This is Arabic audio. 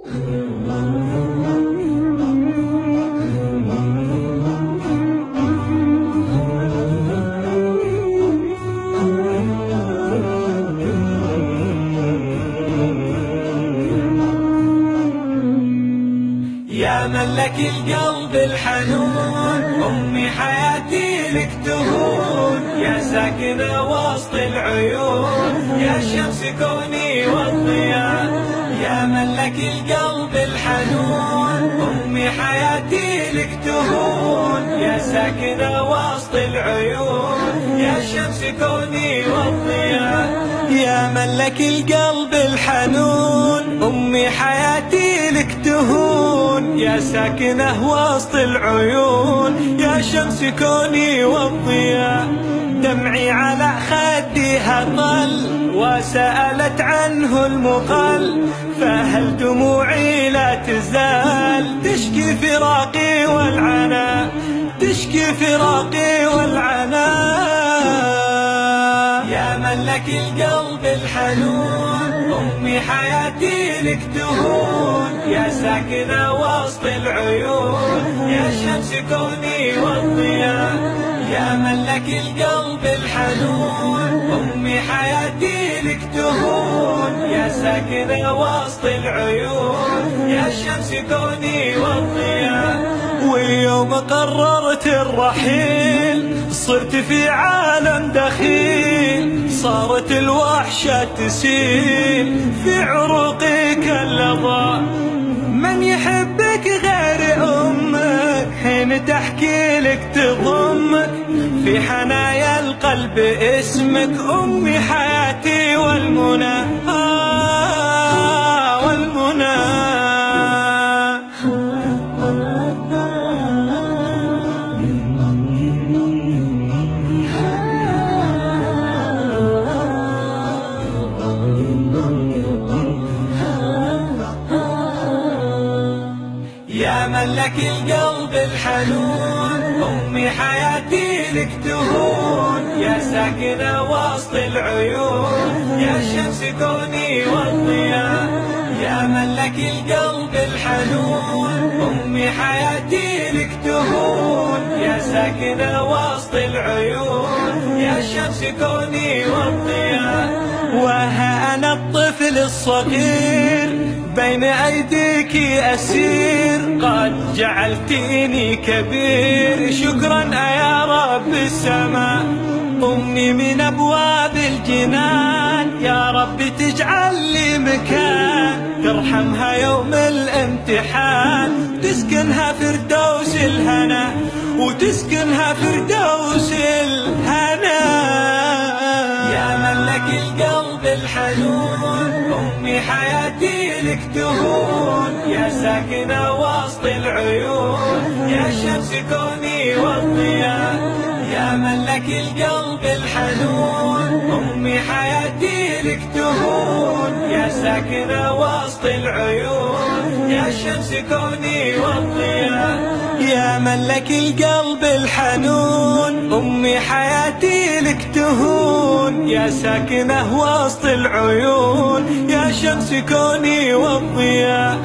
يا من القلب الحنون أمي حياتي لك تهون. يا ساكنة وسط العيون يا شمس كوني من لك القلب الحنون أمي حياتي لك تهون. يا ساكنة وسط العيون يا شمس كوني والضياء. يا من لك القلب الحنون أمي حياتي لك تهون. يا ساكنة وسط العيون يا شمس كوني والضياء. دمعي على خدها طل وسألت عنه المقل. فهل دموعي لا تزال؟ تشكي فراقي والعنا تشكي فراقي والعنا يا من لك القلب الحنون. أمي حياتي لك تهون. يا ساكنة وسط العيون. يا شمس كوني والضياء يا من لك القلب الحنون. أمي حياتي لك تهون. يا ساكنة وسط العيون. يا شمس كوني والضياء واليوم قررت الرحيل. صرت في عالم دخيل. صارت الوحشة تسيل في عروقي كاللظى من يحبك غير أمك حين تحكي لك تضمك. في حنايا القلب اسمك أمي حياتي والمنى. يا من لك القلب الحنون أمي حياتي لك تهون. يا ساكنة وسط العيون يا شمس كوني والضياء. يا من لك القلب الحنون أمي حياتي لك تهون. يا ساكنة وسط العيون. شمس كوني والضياء وها أنا الطفل الصغير. بين أيديك أسير قد جعلتني كبير. شكرا يا رب السماء أمي من أبواب الجنان. يا رب تجعل لي مكان ترحمها يوم الامتحان. تسكنها فردوس الهنا وتسكنها فردوس الهنا. القلب الحنون أمي حياتي لك تهون. يا ساكنة وسط العيون يا شمس كوني والضياء يا من لك القلب الحنون أمي حياتي لك تهون. يا ساكنة وسط العيون يا شمس كوني والضياء يا من لك القلب الحنون أمي حياتي لك تهون. عيون يا ساكنة وسط العيون يا شمس كوني والضياء